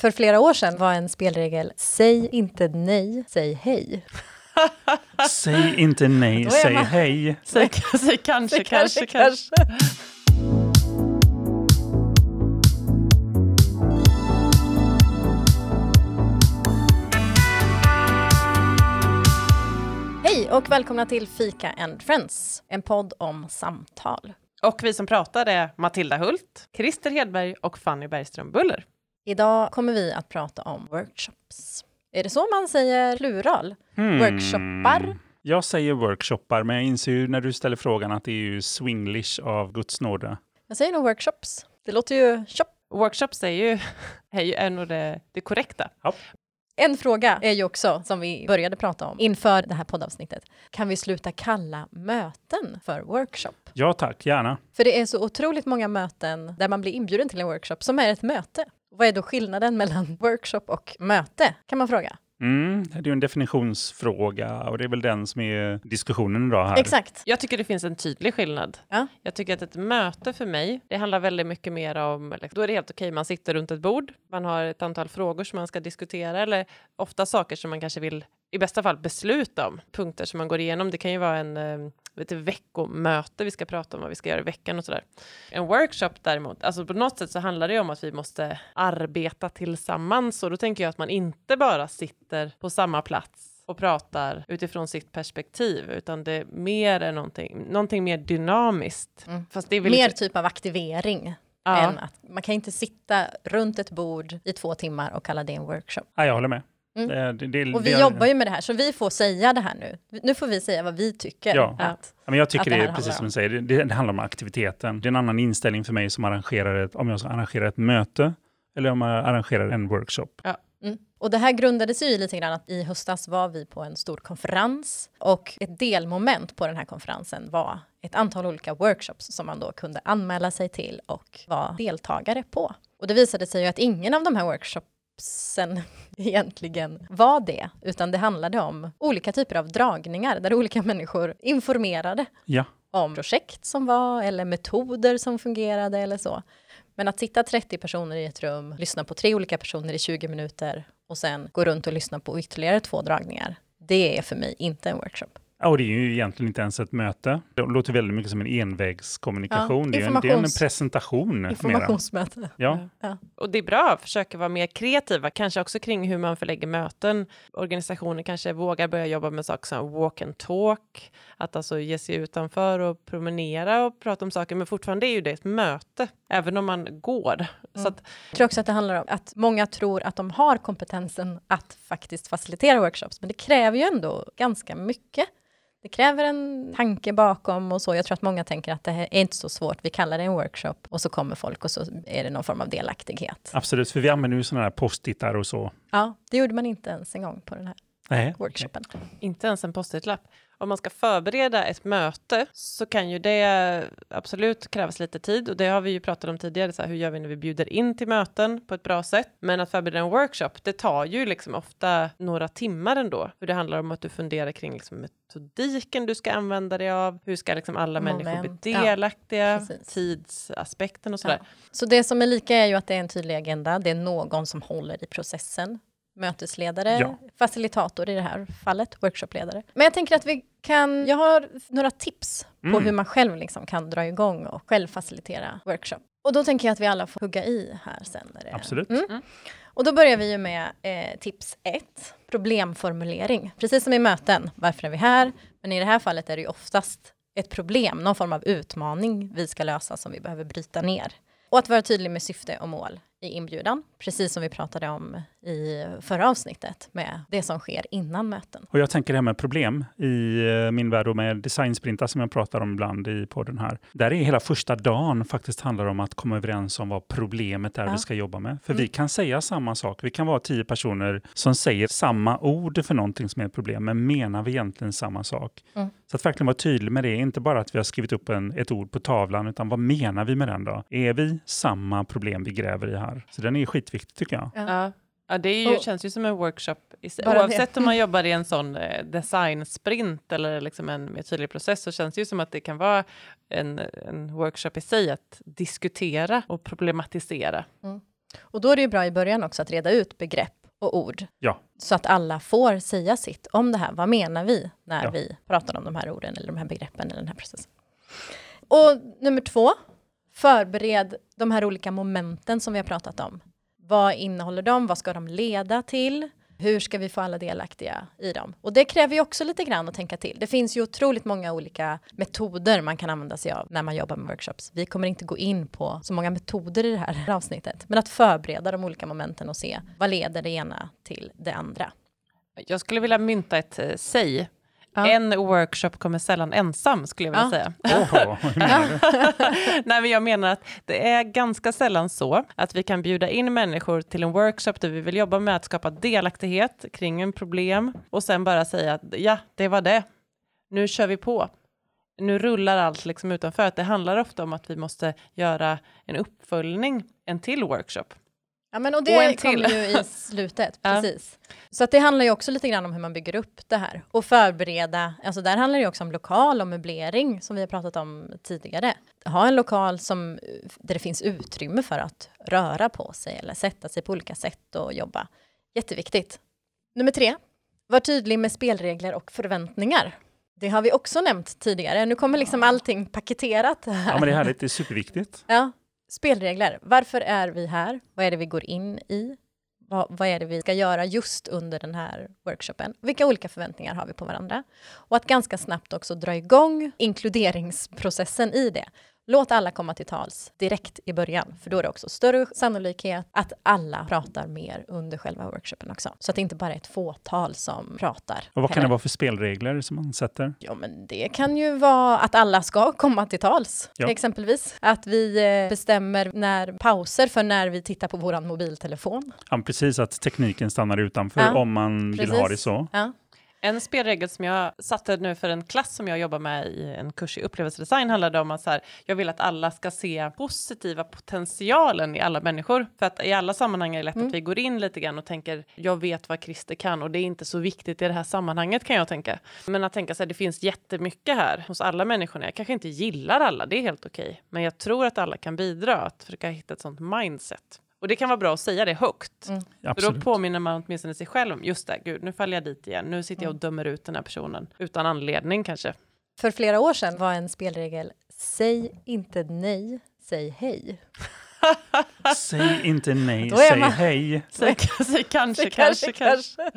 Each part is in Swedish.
För flera år sedan var en spelregel Säg inte nej, säg hej. Säg inte nej, säg man- hej. Säg, säg kanske, kanske, kanske. Hej och välkomna till Fika and Friends, en podd om samtal. Och vi som pratar är Matilda Hult, Christer Hedberg och Fanny Bergström Buller. Idag kommer vi att prata om workshops. Är det så man säger plural? Hmm. Workshoppar? Jag säger workshoppar, men jag inser ju när du ställer frågan att det är ju swinglish av Guds nåde. Jag säger nog workshops. Det låter ju shop. Workshops är ju, är ju en av det, det korrekta. En fråga är ju också, som vi började prata om inför det här poddavsnittet. Kan vi sluta kalla möten för workshop? Ja tack, gärna. För det är så otroligt många möten där man blir inbjuden till en workshop som är ett möte. Vad är då skillnaden mellan workshop och möte? Kan man fråga. Mm, det är ju en definitionsfråga och det är väl den som är diskussionen idag här. Exakt. Jag tycker det finns en tydlig skillnad. Ja. Jag tycker att ett möte för mig, det handlar väldigt mycket mer om, då är det helt okej, man sitter runt ett bord, man har ett antal frågor som man ska diskutera, eller ofta saker som man kanske vill, i bästa fall, besluta om, punkter som man går igenom. Det kan ju vara en eh, vet du, veckomöte, vi ska prata om vad vi ska göra i veckan och sådär. En workshop däremot, alltså på något sätt så handlar det ju om att vi måste arbeta tillsammans, och då tänker jag att man inte bara sitter på samma plats och pratar utifrån sitt perspektiv, utan det är mer än någonting, någonting mer dynamiskt. Mm. Fast det är väl Mer inte- typ av aktivering. Ja. Än att man kan inte sitta runt ett bord i två timmar och kalla det en workshop. Ja, jag håller med. Mm. Det, det, det, Och vi det- jobbar ju med det här, så vi får säga det här nu. Nu får vi säga vad vi tycker. Ja. Att, Ja, men jag tycker det är precis som om. du säger, det, handlar om aktiviteten. Det är en annan inställning för mig som arrangerar ett, om jag ska arrangera ett möte eller om jag arrangerar en workshop. mm. Och det här grundades ju lite grann att i höstas var vi på en stor konferens och ett delmoment på den här konferensen var ett antal olika workshops som man då kunde anmäla sig till och vara deltagare på. Och det visade sig ju att ingen av de här workshopsen egentligen var det, utan det handlade om olika typer av dragningar där olika människor informerade Ja, om projekt som var eller metoder som fungerade eller så. Men att sitta 30 personer i ett rum, lyssna på tre olika personer i 20 minuter och sen gå runt och lyssna på ytterligare två dragningar, det är för mig inte en workshop. Ja, och det är ju egentligen inte ens ett möte. Det låter väldigt mycket som en envägskommunikation. Ja, det, är en, det är en presentation. mera. Informationsmöte. Ja, Och det är bra att försöka vara mer kreativa, kanske också kring hur man förlägger möten. Organisationer kanske vågar börja jobba med saker som walk and talk, att alltså ge sig utanför och promenera och prata om saker, men fortfarande är ju det ett möte, även om man går. Så att, Jag tror också att det handlar om att många tror att de har kompetensen att faktiskt facilitera workshops, men det kräver ju ändå ganska mycket. Det kräver en tanke bakom och så. Jag tror att många tänker att det här är inte så svårt. Vi kallar det en workshop och så kommer folk och så är det någon form av delaktighet. absolut. För vi använder ju sådana här post-itar och så. Ja, det gjorde man inte ens en gång på den här Nej. workshopen. inte ens en post-it-lapp. Om man ska förbereda ett möte så kan ju det absolut krävas lite tid och det har vi ju pratat om tidigare. Så här, hur gör vi när vi bjuder in till möten på ett bra sätt? Men att förbereda en workshop, det tar ju liksom ofta några timmar ändå. För det handlar om att du funderar kring liksom metodiken du ska använda dig av. Hur ska liksom alla människor Moment, bli ja, delaktiga? precis. tidsaspekten och sådär. Ja. Så det som är lika är ju att det är en tydlig agenda. Det är någon som håller i processen. Mötesledare, Ja. facilitator i det här fallet, workshopledare. Men jag tänker att vi kan, jag har några tips på Mm. hur man själv liksom kan dra igång och själv facilitera workshop. Och då tänker jag att vi alla får hugga i här sen. När det Absolut. Mm. Mm. Och då börjar vi ju med eh, tips ett, problemformulering. Precis som i möten, varför är vi här? Men i det här fallet är det ju oftast ett problem, någon form av utmaning vi ska lösa som vi behöver bryta ner. Och att vara tydlig med syfte och mål i inbjudan, precis som vi pratade om i förra avsnittet med det som sker innan möten. Och jag tänker det här med problem i eh, min värld och med designsprintar som jag pratar om ibland i podden här. Där är hela första dagen faktiskt handlar om att komma överens om vad problemet är Ja. vi ska jobba med. För Mm. vi kan säga samma sak. Vi kan vara tio personer som säger samma ord för någonting som är ett problem, men menar vi egentligen samma sak? Mm. Så att verkligen vara tydlig med det, inte bara att vi har skrivit upp en, ett ord på tavlan, utan vad menar vi med den då? Är vi samma problem vi gräver i här? Så den är skitviktig tycker jag. Ja. Ja, det är ju, Och- känns ju som en workshop, det. oavsett om man jobbar i en sån eh, designsprint eller liksom en mer tydlig process så känns det ju som att det kan vara en, en workshop i sig att diskutera och problematisera. Och då är det ju bra i början också att reda ut begrepp och ord. Ja. Så att alla får säga sitt om det här. Vad menar vi när Ja. vi pratar om de här orden eller de här begreppen eller den här processen? Och nummer två, förbered de här olika momenten som vi har pratat om. Vad innehåller de? Vad ska de leda till? Hur ska vi få alla delaktiga i dem? Och det kräver ju också lite grann att tänka till. Det finns ju otroligt många olika metoder man kan använda sig av när man jobbar med workshops. Vi kommer inte gå in på så många metoder i det här avsnittet, men att förbereda de olika momenten och se vad leder det ena till det andra. Jag skulle vilja mynta ett eh, säg. Ja. En workshop kommer sällan ensam, skulle jag vilja Ja. säga. Oho? Nej, men jag menar att det är ganska sällan så att vi kan bjuda in människor till en workshop där vi vill jobba med att skapa delaktighet kring en problem och sen bara säga att ja, det var det. Nu kör vi på. Nu rullar allt liksom utanför. Att det handlar ofta om att vi måste göra en uppföljning, en till workshop. Ja, men och Och det en till. kommer ju i slutet, Ja. precis. Så att det handlar ju också lite grann om hur man bygger upp det här och förbereda. Alltså där handlar det också om lokal och möblering som vi har pratat om tidigare. Ha en lokal som, där det finns utrymme för att röra på sig eller sätta sig på olika sätt och jobba. Jätteviktigt. Nummer tre, var tydlig med spelregler och förväntningar. Det har vi också nämnt tidigare. Nu kommer liksom allting paketerat här. Ja, men det är härligt, det är superviktigt. Ja, spelregler. Varför är vi här? Vad är det vi går in i? Vad, vad är det vi ska göra just under den här workshopen? Vilka olika förväntningar har vi på varandra? Och att ganska snabbt också dra igång inkluderingsprocessen i det. Låt alla komma till tals direkt i början, för då är det också större sannolikhet att alla pratar mer under själva workshopen också. Så att det inte bara är ett fåtal som pratar. Och vad kan heller. det vara för spelregler som man sätter? Ja, men det kan ju vara att alla ska komma till tals, Ja. exempelvis. Att vi eh, bestämmer när pauser för när vi tittar på våran mobiltelefon. Ja, precis, att tekniken stannar utanför Ja, om man vill ha det precis. så. Ja. En spelregel som jag satte nu för en klass som jag jobbar med i en kurs i upplevelsedesign handlade om att så här, jag vill att alla ska se positiva potentialen i alla människor. För att i alla sammanhang är det lätt Mm. att vi går in lite grann och tänker, jag vet vad Christer kan och det är inte så viktigt i det här sammanhanget kan jag tänka. Men att tänka så här, det finns jättemycket här hos alla människorna. Jag kanske inte gillar alla, det är helt okej. Men jag tror att alla kan bidra, att försöka hitta ett sånt mindset. Och det kan vara bra att säga det högt. Mm. För då påminner man åtminstone sig själv om, just det, gud, nu faller jag dit igen. Nu sitter jag och dömer ut den här personen utan anledning kanske. För flera år sedan var en spelregel Säg inte nej, säg hej. Säg inte nej, säg man- hej. Säg, säg kanske, Så kanske, kanske.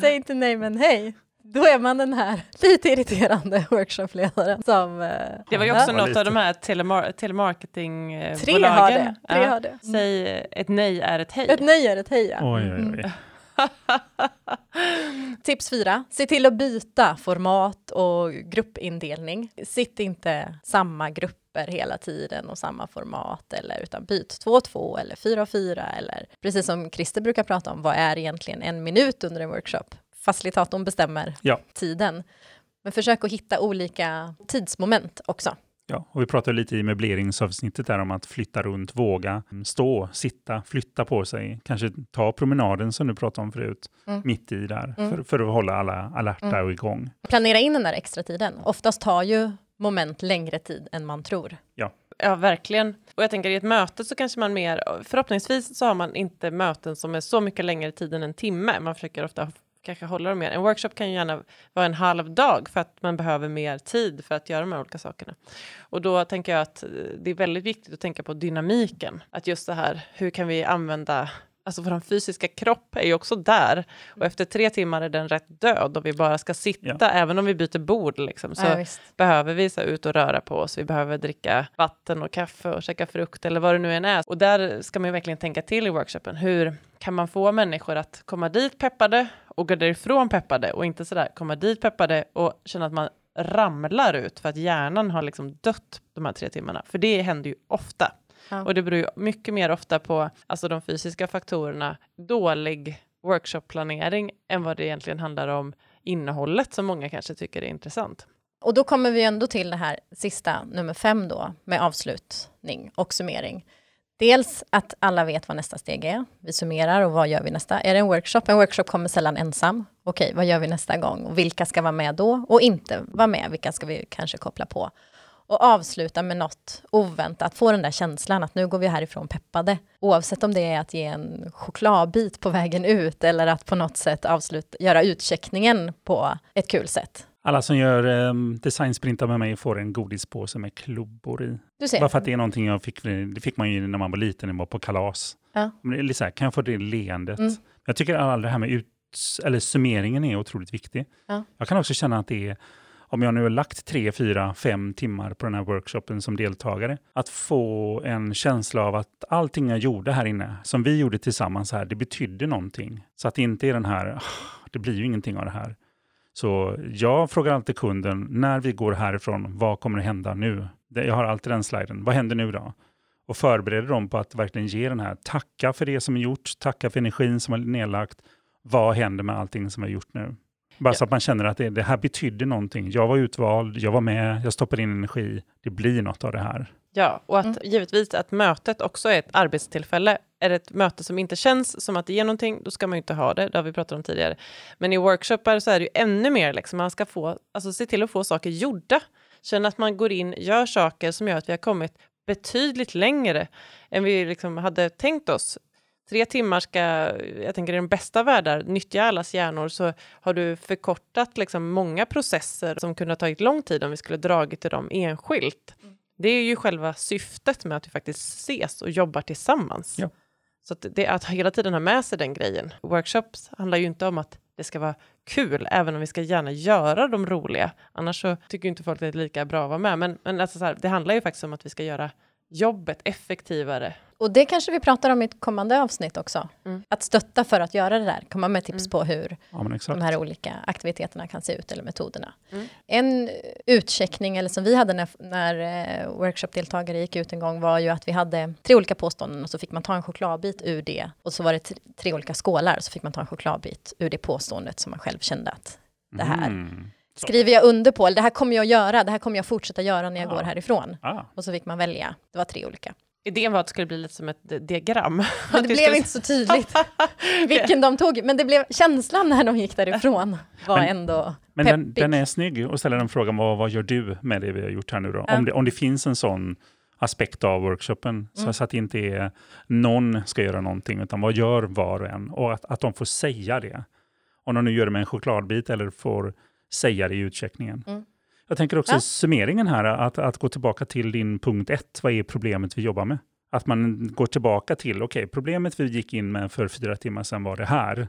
Säg inte nej, men hej. Då är man den här lite irriterande workshopledaren som... eh, Det var ju också Ja, något av de här telemar- telemarketingbolagen. Tre har det. Tre Ja. har det. Säg eh, ett nej är ett hej. Ett nej är ett hej, ja. Oj, oj, Mm. oj. Tips fyra, se till att byta format och gruppindelning. Sitt inte samma grupper hela tiden och samma format eller utan byt två och två eller fyra och fyra eller precis som Christer brukar prata om, vad är egentligen en minut under en workshop? Facilitatorn bestämmer Ja. tiden. Men försök att hitta olika tidsmoment också. Ja, och vi pratade lite i möbleringsavsnittet där om att flytta runt, våga stå, sitta, flytta på sig. Kanske ta promenaden som du pratade om förut, Mm. mitt i där, Mm. för, för att hålla alla alerta Mm. och igång. Planera in den där extra tiden. Oftast tar ju moment längre tid än man tror. Ja, verkligen. Och jag tänker i ett möte så kanske man mer, förhoppningsvis så har man inte möten som är så mycket längre tid än en timme. Man försöker ofta kanske hålla dem mer. En workshop kan ju gärna vara en halv dag för att man behöver mer tid för att göra de här olika sakerna. Och då tänker jag att eh, det är väldigt viktigt att tänka på dynamiken. Att just det här, hur kan vi använda Alltså vår fysiska kropp är ju också där och efter tre timmar är den rätt död och vi bara ska sitta även om vi byter bord liksom. Så Ja, behöver vi så ut och röra på oss. Vi behöver dricka vatten och kaffe och käka frukt eller vad det nu än är. Och där ska man ju verkligen tänka till i workshopen. Hur kan man få människor att komma dit peppade och gå därifrån peppade och inte sådär komma dit peppade och känna att man ramlar ut för att hjärnan har liksom dött de här tre timmarna. För det händer ju ofta. Ja. Och det beror ju mycket mer ofta på alltså de fysiska faktorerna, dålig workshopplanering än vad det egentligen handlar om innehållet som många kanske tycker är intressant. Och då kommer vi ändå till det här sista, nummer fem då, med avslutning och summering. Dels att alla vet vad nästa steg är. Vi summerar och vad gör vi nästa? Är det en workshop? En workshop kommer sällan ensam. Okej, vad gör vi nästa gång? Och vilka ska vara med då och inte vara med? Vilka ska vi kanske koppla på? och avsluta med något oväntat, få den där känslan att nu går vi härifrån peppade. Oavsett om det är att ge en chokladbit på vägen ut eller att på något sätt avsluta, göra utcheckningen på ett kul sätt. Alla som gör eh, designsprintar med mig får en godispåse med klubbor i. Du ser. Bara för att det är någonting jag fick, det fick man ju när man var liten, när man var på kalas. Ja. Men det är lite så här, kan jag få det leendet? Mm. Jag tycker all det här med ut, eller summeringen är otroligt viktig. Ja. Jag kan också känna att det är, om jag nu har lagt tre, fyra, fem timmar på den här workshopen som deltagare, att få en känsla av att allting jag gjorde här inne, som vi gjorde tillsammans här, det betydde någonting. Så att det inte är den här, "Ah, det blir ju ingenting av det här. Så jag frågar alltid kunden, när vi går härifrån, vad kommer att hända nu? Jag har alltid den sliden, vad händer nu då? Och förbereder dem på att verkligen ge den här, tacka för det som är gjort, tacka för energin som är nedlagt, vad händer med allting som är gjort nu? Bara så att man känner att det, det här betydde någonting. Jag var utvald, jag var med, jag stoppade in energi, det blir något av det här. Ja, och att Mm. givetvis att mötet också är ett arbetstillfälle. Är det ett möte som inte känns som att det ger någonting, då ska man ju inte ha det. Det har vi pratat om tidigare. Men i workshoppar så är det ju ännu mer, liksom, man ska få, alltså se till att få saker gjorda. Känna att man går in, gör saker som gör att vi har kommit betydligt längre än vi liksom hade tänkt oss. Tre timmar ska, jag tänker i den bästa världar, nyttja allas hjärnor så har du förkortat liksom många processer som kunde ha tagit lång tid om vi skulle dragit till dem enskilt. Det är ju själva syftet med att vi faktiskt ses och jobbar tillsammans. Ja. Så att, det, att hela tiden ha med sig den grejen. Workshops handlar ju inte om att det ska vara kul, även om vi ska gärna göra de roliga. Annars så tycker inte folk det är lika bra att vara med. Men, men alltså så här, det handlar ju faktiskt om att vi ska göra jobbet effektivare. Och det kanske vi pratar om i ett kommande avsnitt också. Mm. Att stötta för att göra det där, komma med tips Mm. på hur Ja, de här olika aktiviteterna kan se ut eller metoderna. Mm. En utcheckning, eller som vi hade när, när eh, workshopdeltagare gick ut en gång, var ju att vi hade tre olika påståenden och så fick man ta en chokladbit ur det. Och så var det tre, tre olika skålar, så fick man ta en chokladbit ur det påståendet som man själv kände att det här Mm. Så. skriver jag under på, eller det här kommer jag göra, det här kommer jag fortsätta göra när jag Ja. går härifrån. Ah, Och så fick man välja, det var tre olika. Idén var att det skulle bli lite som ett di- diagram. Men det blev skulle- inte så tydligt vilken de tog, men det blev känslan när de gick därifrån var Men- ändå Men den, peppig. den är snygg och ställer den frågan, vad, vad gör du med det vi har gjort här nu då? Ja. Om, det, om det finns en sån aspekt av workshopen, så, Mm. så att det inte är någon ska göra någonting, utan vad gör var och en? Och att, att de får säga det. Om de nu gör det med en chokladbit eller får säga det i utcheckningen. Mm. Jag tänker också Ja. summeringen här, att, att gå tillbaka till din punkt ett, vad är problemet vi jobbar med? Att man går tillbaka till, okej, problemet vi gick in med för fyra timmar sedan var det här.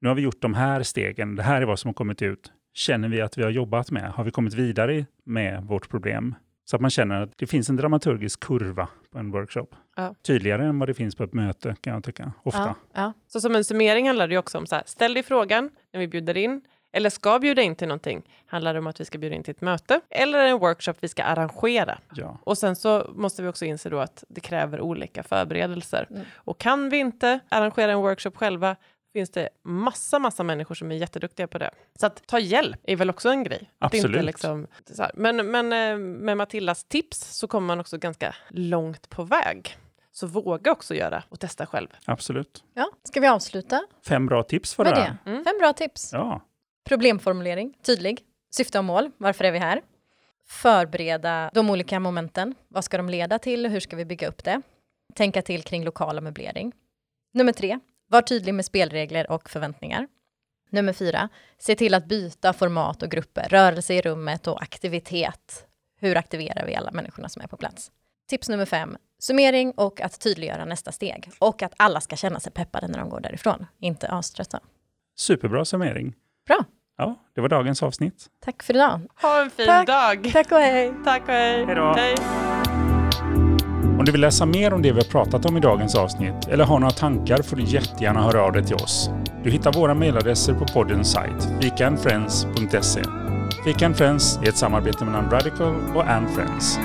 Nu har vi gjort de här stegen, det här är vad som har kommit ut. Känner vi att vi har jobbat med? Har vi kommit vidare med vårt problem? Så att man känner att det finns en dramaturgisk kurva på en workshop. Ja. Tydligare än vad det finns på ett möte, kan jag tycka. Ofta. Ja, ja. Så som en summering handlar det också om så här, ställ dig frågan när vi bjuder in, eller ska bjuda in till någonting. Handlar det om att vi ska bjuda in till ett möte, eller en workshop vi ska arrangera. Ja. Och sen så måste vi också inse då att det kräver olika förberedelser. Mm. Och kan vi inte arrangera en workshop själva, finns det massa, massa människor som är jätteduktiga på det. Så att ta hjälp är väl också en grej. Att Absolut. Inte liksom, så här. Men, men eh, med Matildas tips så kommer man också ganska långt på väg. Så våga också göra och testa själv. Absolut. ja. Ska vi avsluta Fem bra tips med det. det? Mm. Fem bra tips. Ja. Problemformulering, tydlig. Syfte och mål, varför är vi här? Förbereda de olika momenten. Vad ska de leda till? Hur ska vi bygga upp det? Tänka till kring lokal och möblering. Nummer tre, var tydlig med spelregler och förväntningar. Nummer fyra, se till att byta format och grupper, rörelse i rummet och aktivitet. Hur aktiverar vi alla människorna som är på plats? Tips nummer fem, summering och att tydliggöra nästa steg. Och att alla ska känna sig peppade när de går därifrån, inte aströtta. Superbra summering. Bra, Ja, det var dagens avsnitt. tack för idag. Ha en fin Tack. dag! Tack och hej! Tack och hej! Hej då. hej. Om du vill läsa mer om det vi har pratat om i dagens avsnitt eller har några tankar får du jättegärna höra av dig till oss. Du hittar våra mejladresser på poddens sajt, fikaandfriends.se. Fika and Friends är ett samarbete mellan Radical och And Friends.